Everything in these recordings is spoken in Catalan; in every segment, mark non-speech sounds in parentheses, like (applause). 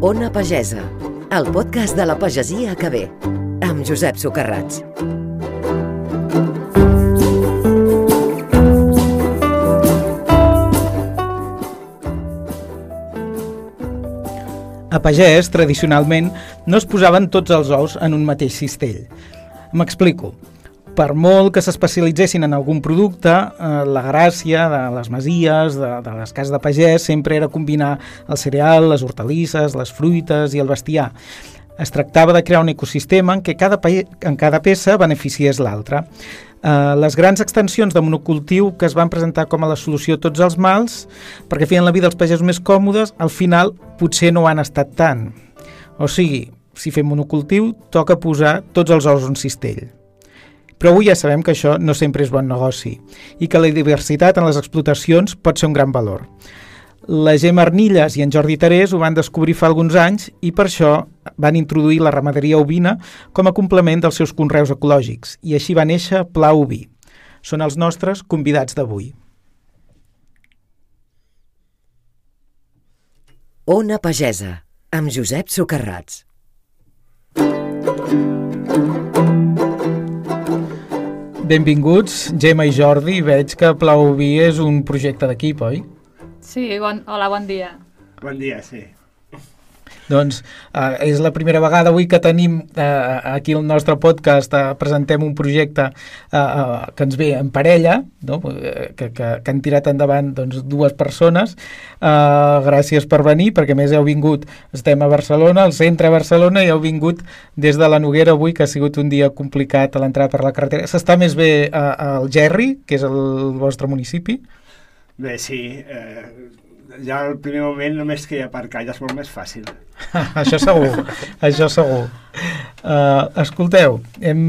Ona Pagesa, el podcast de la pagesia que ve, amb Josep Socarrats. A pagès, tradicionalment, no es posaven tots els ous en un mateix cistell. M'explico. Per molt que s'especialitzessin en algun producte, eh, la gràcia de les masies, de, de les cases de pagès, sempre era combinar el cereal, les hortalisses, les fruites i el bestiar. Es tractava de crear un ecosistema en què cada, en cada peça beneficiés l'altra. Uh, les grans extensions de monocultiu que es van presentar com a la solució a tots els mals, perquè feien la vida dels pagesos més còmodes, al final potser no han estat tant. O sigui, si fem monocultiu, toca posar tots els ous en cistell. Però avui ja sabem que això no sempre és bon negoci i que la diversitat en les explotacions pot ser un gran valor. La Gemma Arnilles i en Jordi Terés ho van descobrir fa alguns anys i per això van introduir la ramaderia ovina com a complement dels seus conreus ecològics i així va néixer Pla Oví. Són els nostres convidats d'avui. Ona Pagesa, amb Josep Socarrats. Benvinguts, Gemma i Jordi. Veig que Pla Oví és un projecte d'equip, oi? Sí, bon, hola, bon dia. Bon dia, sí. Doncs uh, és la primera vegada avui que tenim uh, aquí al nostre podcast, uh, presentem un projecte uh, uh, que ens ve en parella, no? que, que, que han tirat endavant doncs, dues persones. Uh, gràcies per venir, perquè més heu vingut, estem a Barcelona, al centre de Barcelona, i heu vingut des de la Noguera avui, que ha sigut un dia complicat a l'entrada per la carretera. S'està més bé uh, al Gerri, que és el vostre municipi? Bé, sí, eh, ja al primer moment només que aparcar ja és molt més fàcil. (laughs) això segur, això segur. Uh, escolteu, em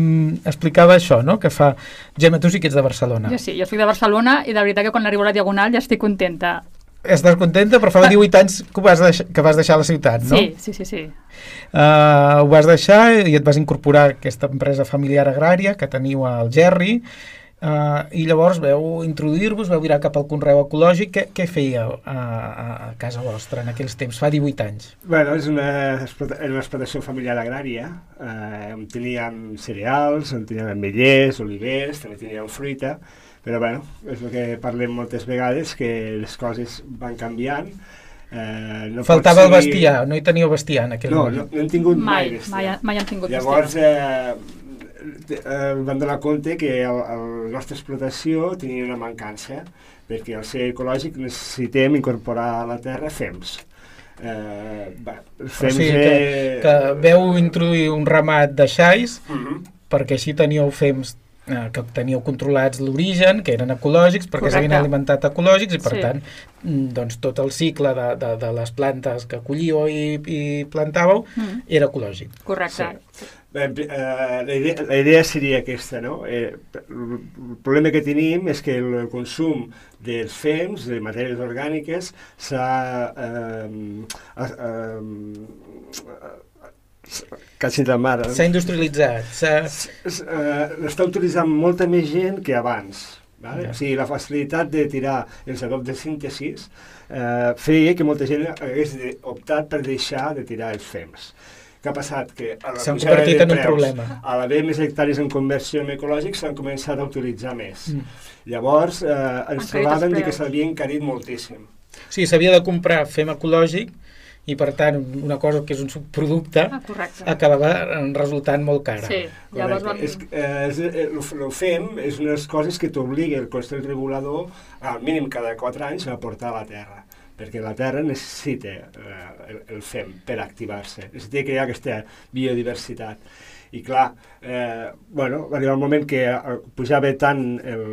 explicava això, no?, que fa... Gemma, tu sí que ets de Barcelona. Jo sí, jo soc de Barcelona i de veritat que quan arribo a la Diagonal ja estic contenta. Estàs contenta? Però fa 18 anys que vas, deixar, que vas deixar la ciutat, no? Sí, sí, sí. sí. Uh, ho vas deixar i et vas incorporar a aquesta empresa familiar agrària que teniu al Gerri Uh, I llavors veu introduir-vos, veu virar cap al conreu ecològic. Què, què fèieu a, a casa vostra en aquells temps? Fa 18 anys. Bueno, és una, era una explotació familiar agrària. Eh, on teníem cereals, on teníem ametllers, olivers, també teníem fruita, però bueno, és el que parlem moltes vegades, que les coses van canviant. Eh, no Faltava seguir... el bestiar, no hi teníeu bestiar en aquell no, moment. No, no hem tingut mai, mai bestiar. Mai, mai hem tingut Llavors, bestiar. Eh, eh, van donar compte que el, el nostra explotació tenia una mancança, perquè al ser ecològic necessitem incorporar a la terra fems. Eh, va, fems o sigui que, que veu introduir un ramat de xais uh mhm. -huh. perquè així teníeu fems eh, que teníeu controlats l'origen, que eren ecològics, perquè s'havien alimentat ecològics i per sí. tant mm, doncs, tot el cicle de, de, de les plantes que collíeu i, i plantàveu mm. era ecològic. Correcte. Sí. Eh, la, idea, la idea seria aquesta, no? Eh, el problema que tenim és que el consum dels fems, de matèries orgàniques, s'ha... Eh, eh, quasi de mare. S'ha industrialitzat. L'està uh, utilitzant molta més gent que abans. Vale? Ja. O sigui, la facilitat de tirar els adobs de síntesis eh, feia que molta gent hagués optat per deixar de tirar els fems. Què ha passat? Que s'han convertit en un problema. A l'haver més hectàrees en conversió en ecològic s'han començat a utilitzar més. Mm. Llavors eh, ens trobàvem que s'havia encarit moltíssim. Sí, s'havia de comprar fem ecològic i per tant una cosa que és un subproducte ah, acabava resultant molt cara. Sí, llavors vam... És, eh, és, eh, el FEM és unes coses que t'obliga el consell regulador al mínim cada 4 anys a portar a la terra perquè la Terra necessita eh, el, el FEM per activar-se, necessita crear aquesta biodiversitat. I clar, eh, bueno, va arribar un moment que eh, pujava tant el,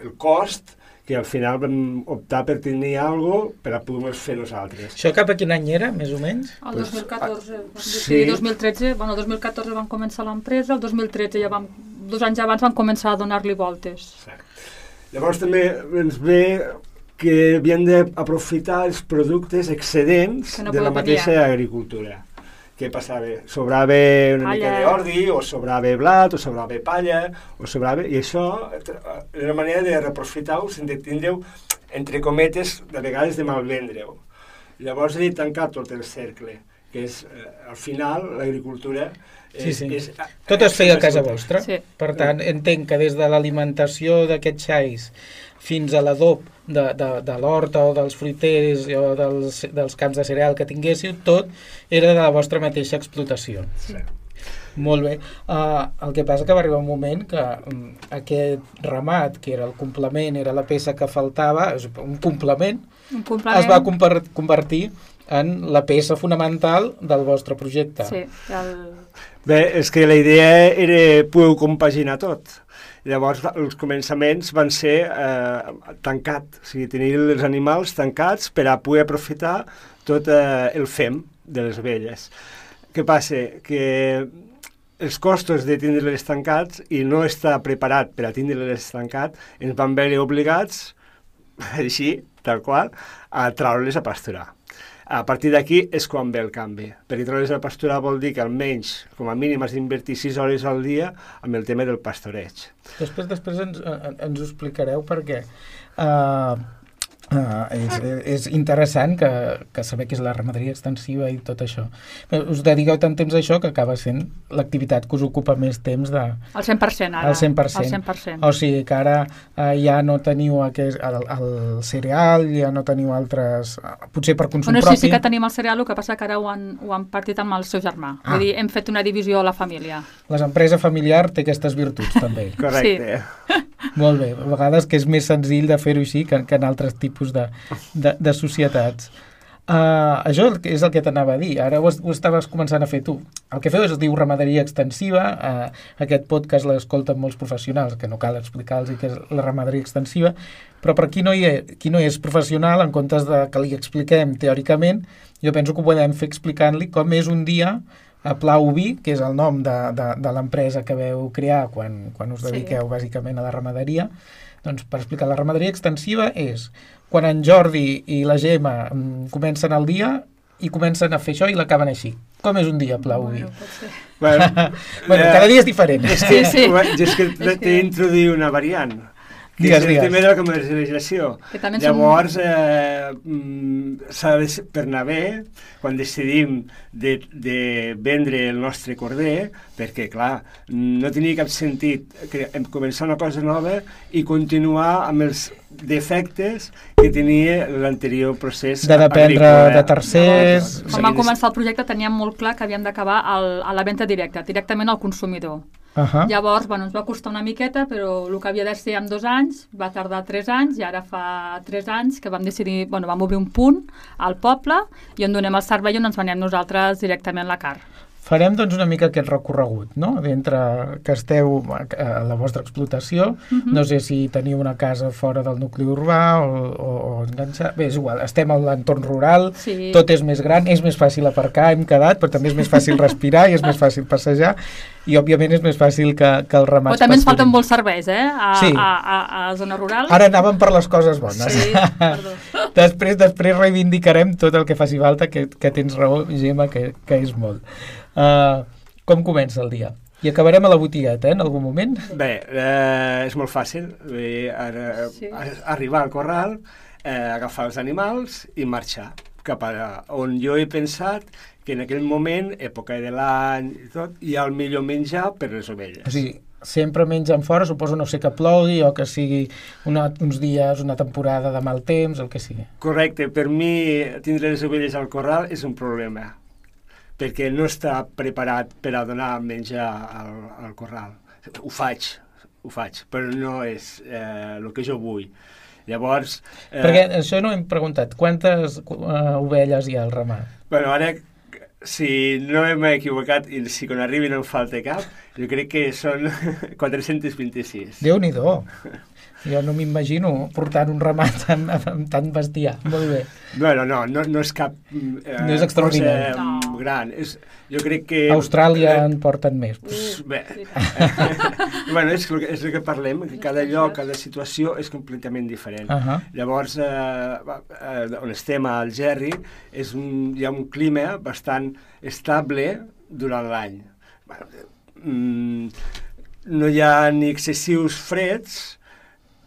el cost que al final vam optar per tenir alguna per a poder fer nosaltres. Això cap a quin any era, més o menys? El 2014. Pues, sí. 2013, bueno, el 2014 vam començar l'empresa, el 2013 ja vam, dos anys abans vam començar a donar-li voltes. Sí. Llavors també ens ve que havien d'aprofitar els productes excedents no de la mateixa agricultura què passava? Sobrava una Palla. mica d'ordi, o sobrava blat, o sobrava palla, o sobrava... I això era una manera de reprofitar-ho sense tindre entre cometes, de vegades de malvendre-ho. Llavors he tancat tot el cercle, que és, eh, al final, l'agricultura és... Sí, sí. és Tot es feia a casa vostra. Sí. Per tant, entenc que des de l'alimentació d'aquests xais fins a l'adob de, de, de l'horta o dels fruiters o dels, dels camps de cereal que tinguéssiu, tot era de la vostra mateixa explotació. Sí. Molt bé. Uh, el que passa que va arribar un moment que um, aquest ramat, que era el complement, era la peça que faltava, és un complement, Un complement. es va conver- convertir en la peça fonamental del vostre projecte. Sí, el... Bé, és que la idea era poder compaginar tot. Llavors, els començaments van ser eh, tancat, o sigui, tenir els animals tancats per a poder aprofitar tot eh, el fem de les ovelles. Què passa? Que els costos de tindre-les tancats i no estar preparat per a tindre-les tancat ens van veure obligats, (laughs) així, tal qual, a traure-les a pasturar. A partir d'aquí és quan ve el canvi, perquè treure's a pasturar vol dir que almenys, com a mínim, has d'invertir 6 hores al dia amb el tema del pastoreig. Després, després ens, eh, ens ho explicareu perquè uh, uh, és, és interessant que, que saber què és la ramaderia extensiva i tot això. Però Us dediqueu tant temps a això que acaba sent l'activitat que us ocupa més temps de, El 100% ara. al 100%. El 100%. O sigui que ara uh, ja no teniu aquest, el, el cereal, ja no teniu altres... Uh, potser per consum Bueno, sí, propi. sí que tenim el cereal, el que passa que ara ho han, ho han partit amb el seu germà. Ah. Vull dir, hem fet una divisió a la família. L'empresa familiar té aquestes virtuts també. (laughs) Correcte. Sí. Molt bé, a vegades que és més senzill de fer-ho així que, que en altres tipus de, de, de societats. Uh, això és el que t'anava a dir, ara ho, ho estaves començant a fer tu. El que feu es diu ramaderia extensiva, uh, aquest podcast l'escolten molts professionals, que no cal explicar-los què és la ramaderia extensiva, però per qui no, hi és, qui no és professional, en comptes de que li expliquem teòricament, jo penso que ho podem fer explicant-li com és un dia a Plau Vi, que és el nom de, de, de l'empresa que veu crear quan, quan us Sí. dediqueu bàsicament a la ramaderia, doncs per explicar la ramaderia extensiva és quan en Jordi i la Gemma mm, comencen el dia i comencen a fer això i l'acaben així. Com és un dia Plau? Bueno. Bueno, (laughs) Bueno, eh, cada dia és diferent. És que, Sí, sí. jo és que És t'he d'introduir una variant. Que Digues, és el digues. tema de la comercialització. Llavors, eh, mm, per anar bé, quan decidim de, de vendre el nostre corder, perquè, clar, no tenia cap sentit que, començar una cosa nova i continuar amb els defectes que tenia l'anterior procés De dependre agrícola. de tercers... Quan vam començar el projecte teníem molt clar que havíem d'acabar a la venda directa, directament al consumidor. Uh -huh. Llavors, bueno, ens va costar una miqueta, però el que havia de ser en dos anys va tardar tres anys i ara fa tres anys que vam decidir, bueno, vam obrir un punt al poble i on donem el servei on ens venem nosaltres directament la carn. Farem doncs una mica aquest recorregut, no? D'entre que esteu a la vostra explotació, Mhm. no sé si teniu una casa fora del nucli urbà o, o, o enganxat... Bé, és igual, estem a l'entorn rural, Sí. tot és més gran, és més fàcil aparcar, hem quedat, però també és més fàcil respirar i és més fàcil passejar i òbviament és més fàcil que, que el ramat Però també ens falten molts serveis, eh? A, Sí. a, a, a zona rural. Ara anàvem per les coses bones. Sí, perdó. (laughs) després, després reivindicarem tot el que faci falta, que, que tens raó, Gemma, que, que és molt. Uh, com comença el dia? I acabarem a la botigueta, eh, en algun moment? Bé, eh, és molt fàcil. Bé, ara, Sí. a- arribar al corral, eh, agafar els animals i marxar cap a on jo he pensat que en aquell moment, època de l'any i tot, hi ha el millor menjar per les ovelles. O sigui, sempre mengen fora, suposo no sé que plogui o que sigui una, uns dies, una temporada de mal temps, el que sigui. Correcte, per mi tindre les ovelles al corral és un problema, perquè no està preparat per a donar menjar al, al corral. Ho faig, ho faig, però no és eh, el que jo vull. Llavors... Eh... Perquè això no hem preguntat, quantes uh, ovelles hi ha al ramat? Bueno, ara, si no m'he equivocat i si quan arribi no em falta cap, jo crec que són (laughs) 426. Déu-n'hi-do. Jo no m'imagino portant un ramat amb, amb tant bestiar. Molt bé. Bueno, no, no, no és cap... Eh, No és extraordinari. cosa, No. Gran. És, jo crec que... A Austràlia eh, en porten més. Pss, Bé, Sí. (laughs) bueno, és, el que- és el que parlem, que cada lloc, cada situació és completament diferent. Uh -huh. Llavors, eh, eh, on estem, al Gerri, és un, hi ha un clima bastant estable durant l'any. Bueno, mm, no hi ha ni excessius freds,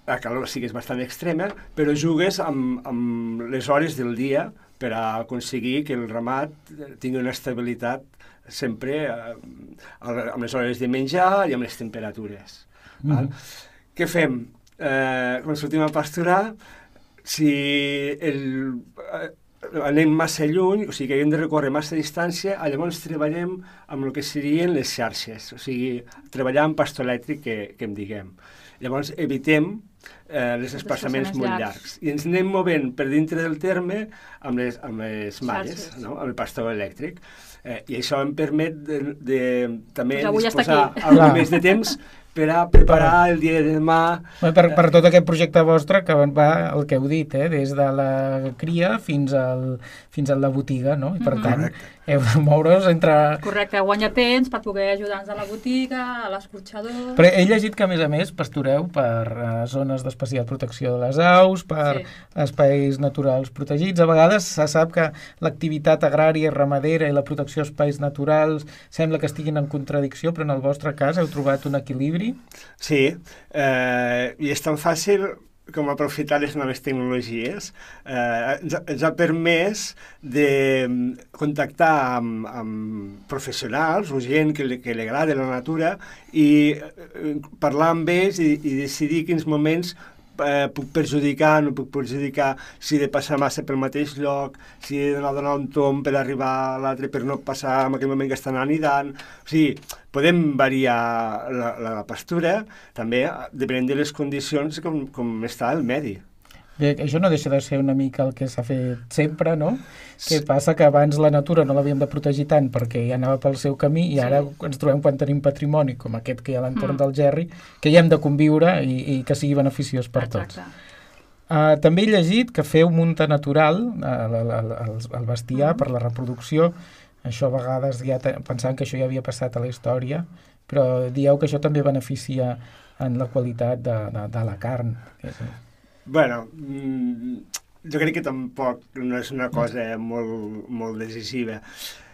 la calor sí que és bastant extrema, però jugues amb, amb les hores del dia per a aconseguir que el ramat tingui una estabilitat sempre eh, amb les hores de menjar i amb les temperatures. Val? Què fem? Eh, quan sortim a pasturar, si el, eh, anem massa lluny, o sigui que hem de recórrer massa distància, ah, llavors treballem amb el que serien les xarxes, o sigui, treballar amb pastor elèctric que, que en diguem. Llavors evitem eh, les desplaçaments molt llargs. llargs. I ens anem movent per dintre del terme amb les, amb les malles, Xarxes. no? amb el pastor elèctric. Eh, I això em permet de, de, també Pues disposar Clar. més de temps per a preparar el dia de demà Bé, Per, per tot aquest projecte vostre que va el que heu dit, eh? des de la cria fins al, fins a la botiga, no? I per Mhm. tant, Correcte. Heu (laughs) de moure's entre... Correcte, guanya temps per poder ajudar-nos a la botiga, a l'escorxador... Però he llegit que, a més a més, pastureu per uh, zones d'especial protecció de les aus, per Sí. espais naturals protegits. A vegades se sap que l'activitat agrària i ramadera i la protecció d'espais naturals sembla que estiguin en contradicció, però en el vostre cas heu trobat un equilibri. Sí, eh, i és tan fàcil com aprofitar les noves tecnologies. Eh, ens, ha- ens ha permès de mm, contactar amb, amb professionals o gent que li, que li agrada la natura i eh, parlar amb ells i, i decidir quins moments eh, puc perjudicar, no puc perjudicar, si he de passar massa pel mateix lloc, si he d'anar a donar un tom per arribar a l'altre per no passar en aquell moment que estan anidant. O sigui, podem variar la, la, pastura, també depenent de les condicions com, com està el medi. Bé, això no deixa de ser una mica el que s'ha fet sempre, no? Què passa que abans la natura no l'havíem de protegir tant perquè ja anava pel seu camí i ara ens trobem quan tenim patrimoni com aquest que hi ha a l'entorn Mm. del Gerri, que hi hem de conviure i, i que sigui beneficiós per tots. Exacte. Uh, també he llegit que feu munta natural uh, al, al bestiar Mhm. per la reproducció. Això a vegades ja pensant que això ja havia passat a la història, però dieu que això també beneficia en la qualitat de, de, de la carn. Bueno, mm, jo crec que tampoc no és una cosa molt, molt decisiva.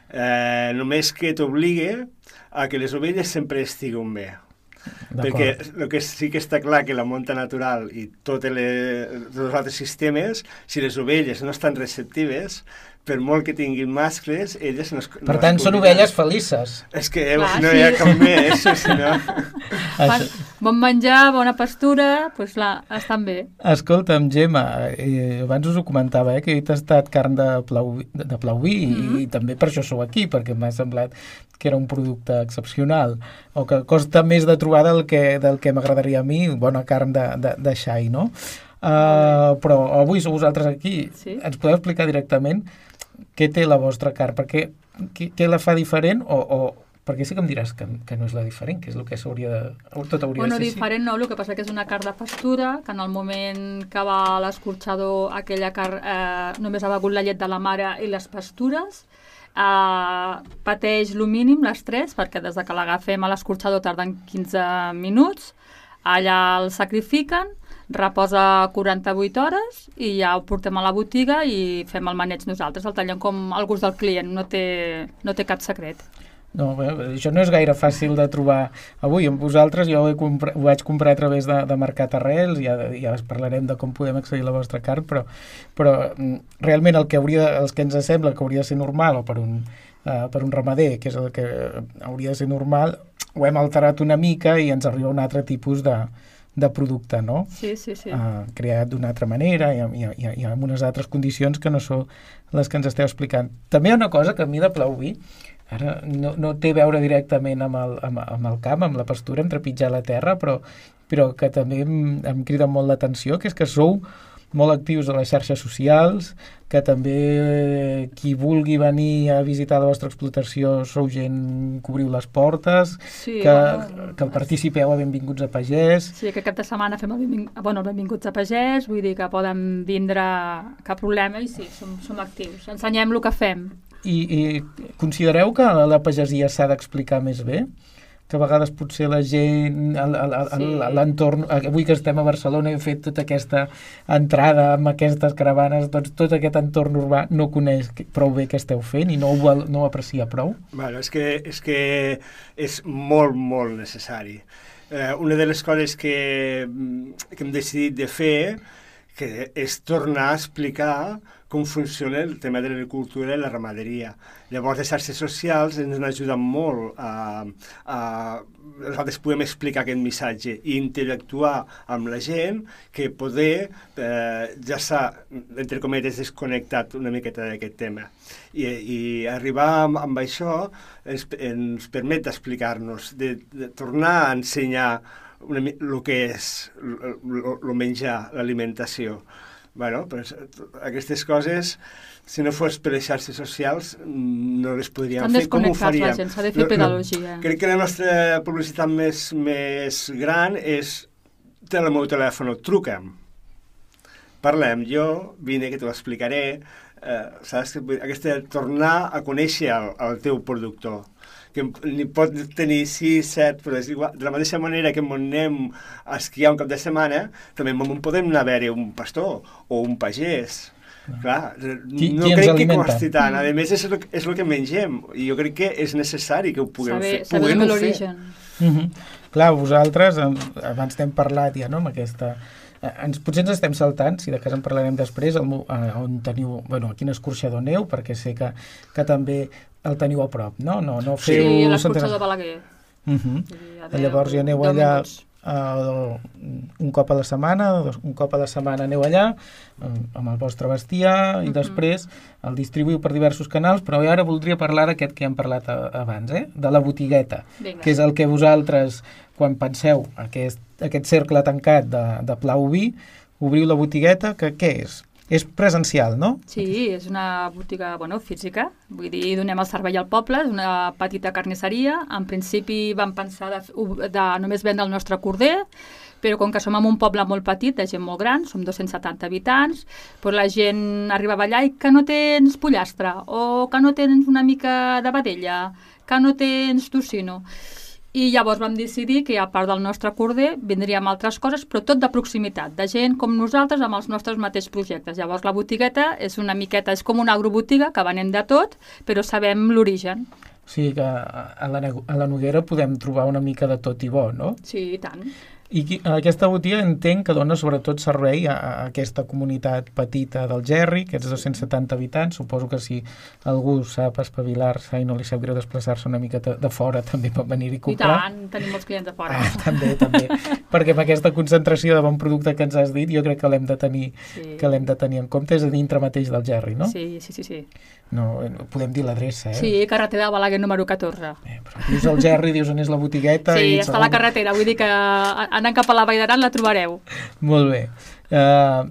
Eh, només que t'obligue a que les ovelles sempre estiguin bé. Perquè el que sí que està clar que la monta natural i totes les, tots els altres sistemes, si les ovelles no estan receptives, per molt que tinguin mascles, elles no es Per no es tant, són publicaran. ovelles felices. És que Clar, no hi ha sí. cap més, si no... Bon menjar, bona pastura, doncs clar, estan bé. Escolta'm, Gemma, eh, abans us ho comentava, eh, que he tastat carn de, plau, de, de plauví mm -hmm. i, i també per això sou aquí, perquè m'ha semblat que era un producte excepcional, o que costa més de trobar del que, del que m'agradaria a mi, bona carn de, de, de xai, no? Uh, però avui sou vosaltres aquí. Sí. Ens podeu explicar directament què té la vostra carn? Perquè, què, què la fa diferent o, o perquè sí que em diràs que, que no és la diferent, que és el que s'hauria de... Tot hauria Bueno, de ser diferent no, el que passa que és una carn de pastura, que en el moment que va a l'escorxador aquella carn eh, només ha begut la llet de la mare i les pastures, eh, pateix el mínim, l'estrès, perquè des de que l'agafem a l'escorxador tarden 15 minuts, allà el sacrifiquen, reposa 48 hores i ja ho portem a la botiga i fem el maneig nosaltres, el tallem com al gust del client, no té, no té cap secret. No, bé, això no és gaire fàcil de trobar. Avui amb vosaltres jo ho, he compra, ho vaig comprar a través de, de Mercat Arrels, ja, ja parlarem de com podem accedir a la vostra carn, però, però mm, realment el que, hauria, els que ens sembla que hauria de ser normal o per un, uh, per un ramader, que és el que hauria de ser normal, ho hem alterat una mica i ens arriba un altre tipus de, de producte, no? Sí, sí, sí. uh, creat d'una altra manera i, i, i, i amb unes altres condicions que no són les que ens esteu explicant. També hi ha una cosa que a mi de Plauví ara no, no té a veure directament amb el, amb, amb el camp, amb la pastura, amb trepitjar la terra, però, però que també em, em crida molt l'atenció, que és que sou molt actius a les xarxes socials, que també eh, qui vulgui venir a visitar la vostra explotació sou gent, cobriu les portes, Sí, que, bueno, que participeu a Benvinguts a Pagès, Sí, que cap de setmana fem el, benving... bueno, el benvinguts a pagès, vull dir que poden vindre cap problema i sí, som, som actius. Ensenyem el que fem. I, I considereu que la, la pagesia s'ha d'explicar més bé? que a vegades potser la gent, el- Sí. l'entorn, avui que estem a Barcelona hem fet tota aquesta entrada amb aquestes caravanes, doncs tot aquest entorn urbà no coneix que- prou bé què esteu fent i no ho, no ho aprecia prou. Bueno, és que, és que és molt, molt necessari. Eh, una de les coses que, que hem decidit de fer que és tornar a explicar com funciona el tema de l'agricultura i la ramaderia. Llavors, les xarxes socials ens han ajudat molt a, a nosaltres podem explicar aquest missatge i interactuar amb la gent que poder eh, ja s'ha, entre cometes, desconnectat una miqueta d'aquest tema. I, i arribar amb, amb això ens, ens permet explicar-nos, de, de tornar a ensenyar una, el que és el menjar, l'alimentació. Bueno, pues, aquestes coses, si no fos per les xarxes socials, no les podríem Estan fer. Com ho faríem? gent, s'ha de fer pedagogia. Crec que la nostra publicitat més, més gran és té el meu telèfon, truca'm. Parlem, jo vine que t'ho explicaré, eh, saps? Aquesta, tornar a conèixer el, el teu productor que n'hi pot tenir 6, 7, però és igual. De la mateixa manera que anem a esquiar un cap de setmana, també en podem anar a veure un pastor o un pagès. Clar, Qui- no qui crec que costi tant. A més, és el, és el que mengem. I jo crec que és necessari que ho puguem Saber, fer. saber l'origen. Mm -hmm. Clar, vosaltres, em- abans t'hem parlat ja, no?, amb aquesta... eh, Ens, potser ens estem saltant, si de cas en parlarem després, el, eh, on teniu, bueno, a quin escorxador aneu, perquè sé que, que també el teniu a prop, no? No, no Sí, feu... a l'escorxador de Balaguer. Dir, a deu- Llavors ja aneu allà minuts. Uh, un cop a la setmana, dos- un cop a la setmana aneu allà amb, amb el vostre bestiar i Mhm. després el distribuïu per diversos canals, però ara voldria parlar d'aquest que hem parlat a, abans, eh? de la botigueta, Vinga. que és el que vosaltres, quan penseu aquest, aquest cercle tancat de, de plau vi, obriu la botigueta, que què és? És presencial, no? Sí, és una botiga bueno, física, vull dir, donem el servei al poble, és una petita carnisseria. En principi vam pensar de, de només vendre el nostre corder, però com que som en un poble molt petit, de gent molt gran, som 270 habitants, doncs la gent arribava allà i que no tens pollastre, o que no tens una mica de vedella, que no tens tocino. I llavors vam decidir que a part del nostre corder vindríem altres coses, però tot de proximitat, de gent com nosaltres amb els nostres mateixos projectes. Llavors la botigueta és una miqueta, és com una agrobotiga que venem de tot, però sabem l'origen. O sigui que a la, a la Noguera podem trobar una mica de tot i bo, no? Sí, i tant. I aquesta botiga entenc que dona sobretot servei a, a aquesta comunitat petita del Gerri, aquests 270 habitants. Suposo que si algú sap espavilar-se i no li sap greu desplaçar-se una mica de, fora, (laughs) també pot venir i I comprar. tant, tenim molts clients de fora. Ah, també, també. (laughs) Perquè amb aquesta concentració de bon producte que ens has dit, jo crec que l'hem de tenir Sí. que l'hem de tenir en compte, és a dintre mateix del Gerri, no? Sí, sí, sí, sí. No, podem dir l'adreça, eh? Sí, carretera de Balaguer número 14. Eh, però dius el Gerri, dius on és la botigueta... Sí, i està a la carretera, vull dir que anant cap a la Vall d'Aran la trobareu. Molt bé. Uh,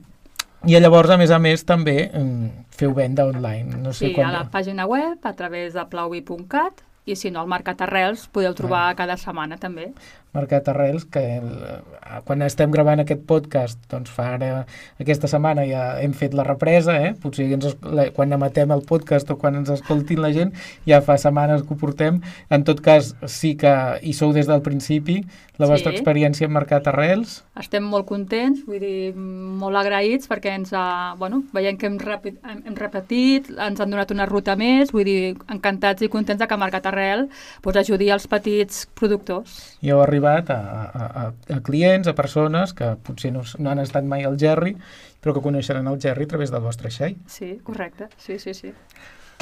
I llavors, a més a més, també um, feu venda online. No sé Sí, quan... a la pàgina web, a través de plauvi.cat, i si no, al Mercat Arrels podeu trobar cada setmana també. Mercat Arrels, que el, eh, quan estem gravant aquest podcast, doncs fa ara, aquesta setmana ja hem fet la represa, eh? potser ens, quan emetem el podcast o quan ens escoltin la gent, ja fa setmanes que ho portem. En tot cas, sí que hi sou des del principi, la Sí. vostra experiència en Mercat Arrels, Estem molt contents, vull dir, molt agraïts perquè ens ha, bueno, veiem que hem, repi, hem, hem repetit, ens han donat una ruta més, vull dir, encantats i contents de que Mercat Arrel pues, ajudi als petits productors. i heu arribat a, a, a, clients, a persones que potser no, no han estat mai al Gerri, però que coneixeran el Gerri a través del vostre xai. Sí, correcte, sí, sí, sí.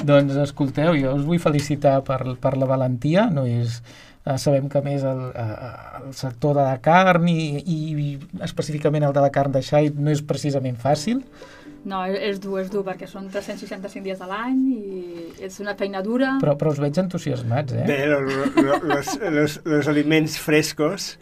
Doncs escolteu, jo us vull felicitar per, per la valentia, no és... eh, Sabem que a més el, eh, el sector de la carn i, i específicament el de la carn de xai no és precisament fàcil, No, és, és dur, és dur, perquè són 365 dies a l'any i és una feina dura. però, però us veig entusiasmats, eh? Bé, lo- lo- los, los, los aliments frescos,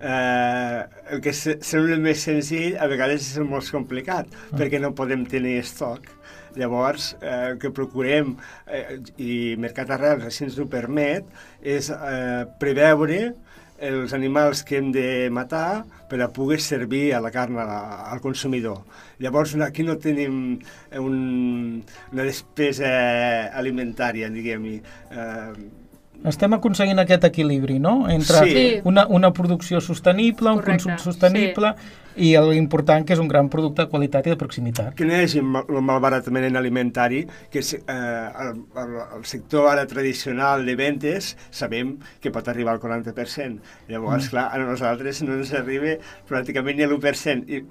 eh, el que se- sembla més senzill, a vegades és molt complicat, Ah. perquè no podem tenir estoc. Llavors, eh, el que procurem, eh, i Mercat Arrels així ens ho permet, és eh, preveure els animals que hem de matar per a poder servir a la carn al consumidor. Llavors aquí no tenim un, una despesa alimentària, diguem-hi. Eh, estem aconseguint aquest equilibri, no?, entre Sí. una, una producció sostenible, un Correcte, consum sostenible i l'important que és un gran producte de qualitat i de proximitat. que no hi hagi mal- el malbaratament alimentari, que és, eh, el, el, el sector ara tradicional de ventes sabem que pot arribar al 40%. Llavors, mm. clar, a nosaltres no ens arriba pràcticament ni a l'1%. I,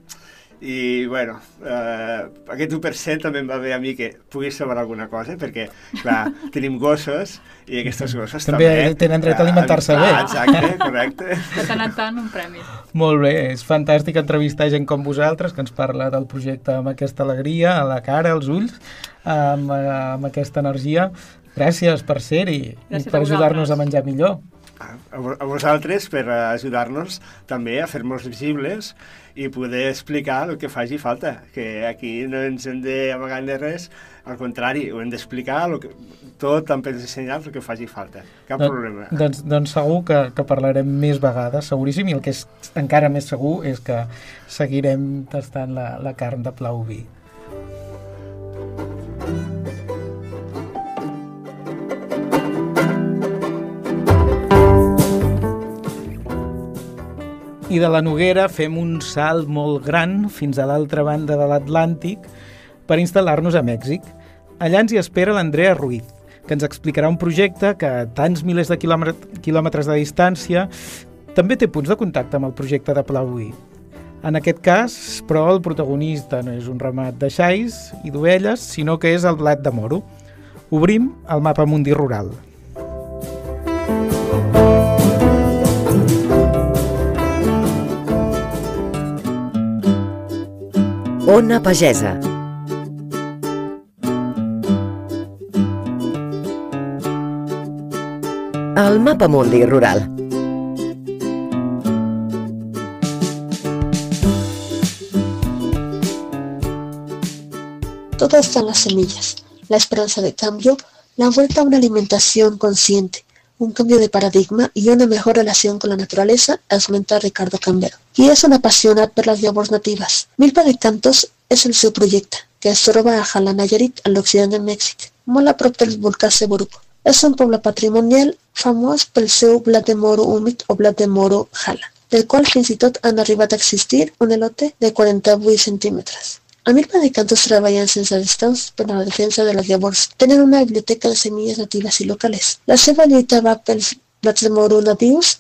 i bueno, eh, aquest 1% també em va bé a mi que pugui sobrar alguna cosa, perquè, clar, (laughs) tenim gossos i aquests gossos També també... tenen dret a eh, alimentar-se bé. Exacte, correcte. De tant en tant, un premi. Molt bé, és fantàstic entrevistar gent com vosaltres que ens parla del projecte amb aquesta alegria, a la cara, als ulls, amb, amb aquesta energia. Gràcies per ser-hi i per a ajudar-nos a menjar millor. A a vosaltres per ajudar-nos també a fer-nos visibles i poder explicar el que faci falta, que aquí no ens hem d'amagar de res, al contrari, ho hem d'explicar que- tot amb els senyals el que faci falta. Cap Don- problema. Doncs, doncs segur que, que parlarem més vegades, seguríssim, i el que és encara més segur és que seguirem tastant la, la carn de plau I de la Noguera fem un salt molt gran fins a l'altra banda de l'Atlàntic per instal·lar-nos a Mèxic. Allà ens hi espera l'Andrea Ruiz, que ens explicarà un projecte que a tants milers de quilòmet- quilòmetres de distància també té punts de contacte amb el projecte de Plauí. En aquest cas, però, el protagonista no és un ramat de xais i d'ovelles, sinó que és el blat de moro. Obrim el mapa mundi rural. Ona Pagesa. El mapa mundi rural. Todo está en las semillas, la esperanza de cambio, la vuelta a una alimentación consciente, un cambio de paradigma i una mejor relació con la naturalesa, esmenta Ricardo Cambero. Qui és un apassionat per les llavors natives. Milpa de Cantos és el seu projecte, que es troba a Jala Nayarit, a l'occident de Mèxic, molt a prop del volcà Seburuco. És un poble patrimonial famós pel seu blat de moro o blat de moro Jala, del qual fins i tot han arribat a existir un elote de 48 centímetres. A Milpa de Cantos treballen sense descans per a la defensa de les llavors. Tenen una biblioteca de semilles natives i locals. La seva lluita va de moro natius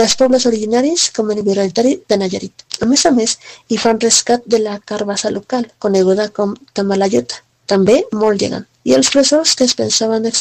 dels pobles originaris com el Viralitari de Nayarit. A més a més, hi fan rescat de la carbassa local, coneguda com tamalayota, també molt gegant, i els tresors que es pensaven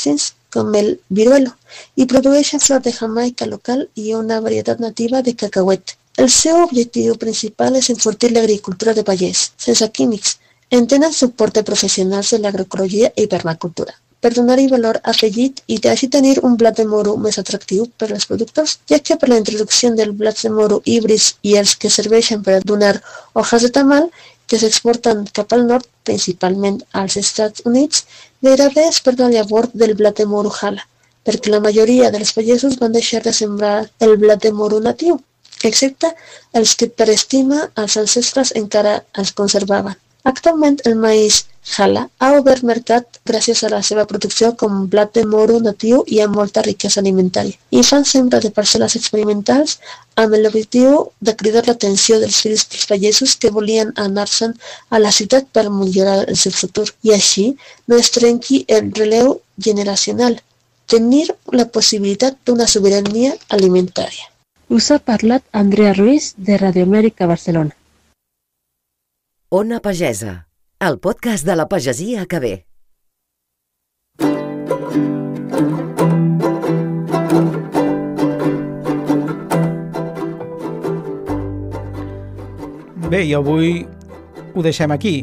com el viruelo, i produeixen flor de jamaica local i una varietat nativa de cacauet. El seu objectiu principal és enfortir l'agricultura de pagès, sense químics, en tenen suport de professionals de l'agroecologia i permacultura per donar-hi valor afegit i així tenir un blat de moro més atractiu per als productors, ja que per la introducció del blat de moro híbrids i els que serveixen per donar hojas de tamal, que s'exporten cap al nord, principalment als Estats Units, gairebé es perd la llavor del blat de moro jala, perquè la majoria dels pagesos van deixar de sembrar el blat de moro natiu, excepte els que per estima els ancestres encara els conservaven. Actualment el maïs Jala ha obert mercat a la seva producció com blat moro natiu i amb molta riquesa alimentària. I fan sembra de parcel·les experimentals amb l'objectiu de cridar l'atenció dels fills dels pagesos que volien anar-se'n a la ciutat per millorar el seu futur i així no es el relleu generacional, tenir la possibilitat d'una sobirania alimentària. Us ha parlat Andrea Ruiz de Radio Amèrica Barcelona. Ona Pagesa, el podcast de la pagesia que ve. Bé, i avui ho deixem aquí.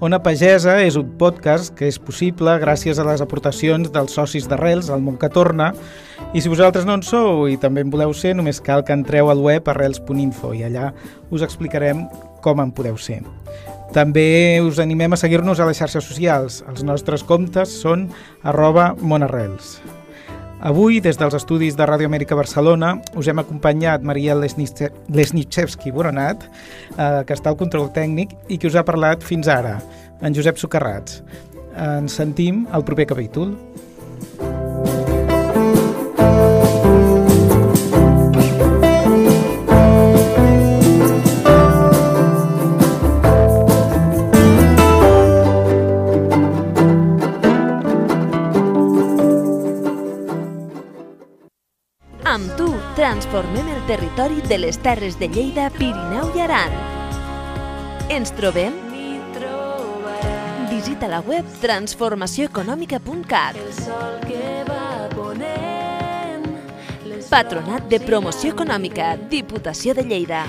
Ona Pagesa és un podcast que és possible gràcies a les aportacions dels socis d'Arrels, al món que torna, i si vosaltres no en sou i també en voleu ser, només cal que entreu al web arrels.info i allà us explicarem com en podeu ser. També us animem a seguir-nos a les xarxes socials. Els nostres comptes són arroba monarrels. Avui, des dels estudis de Ràdio Amèrica Barcelona, us hem acompanyat Maria Lesnichevski Boronat, eh, que està al control tècnic i que us ha parlat fins ara, en Josep Socarrats. Ens sentim al proper capítol. De les Terres de Lleida, Pirineu i Aran. Ens trobem? Visita la web transformacioeconòmica.cat. Patronat de Promoció Econòmica, Diputació de Lleida.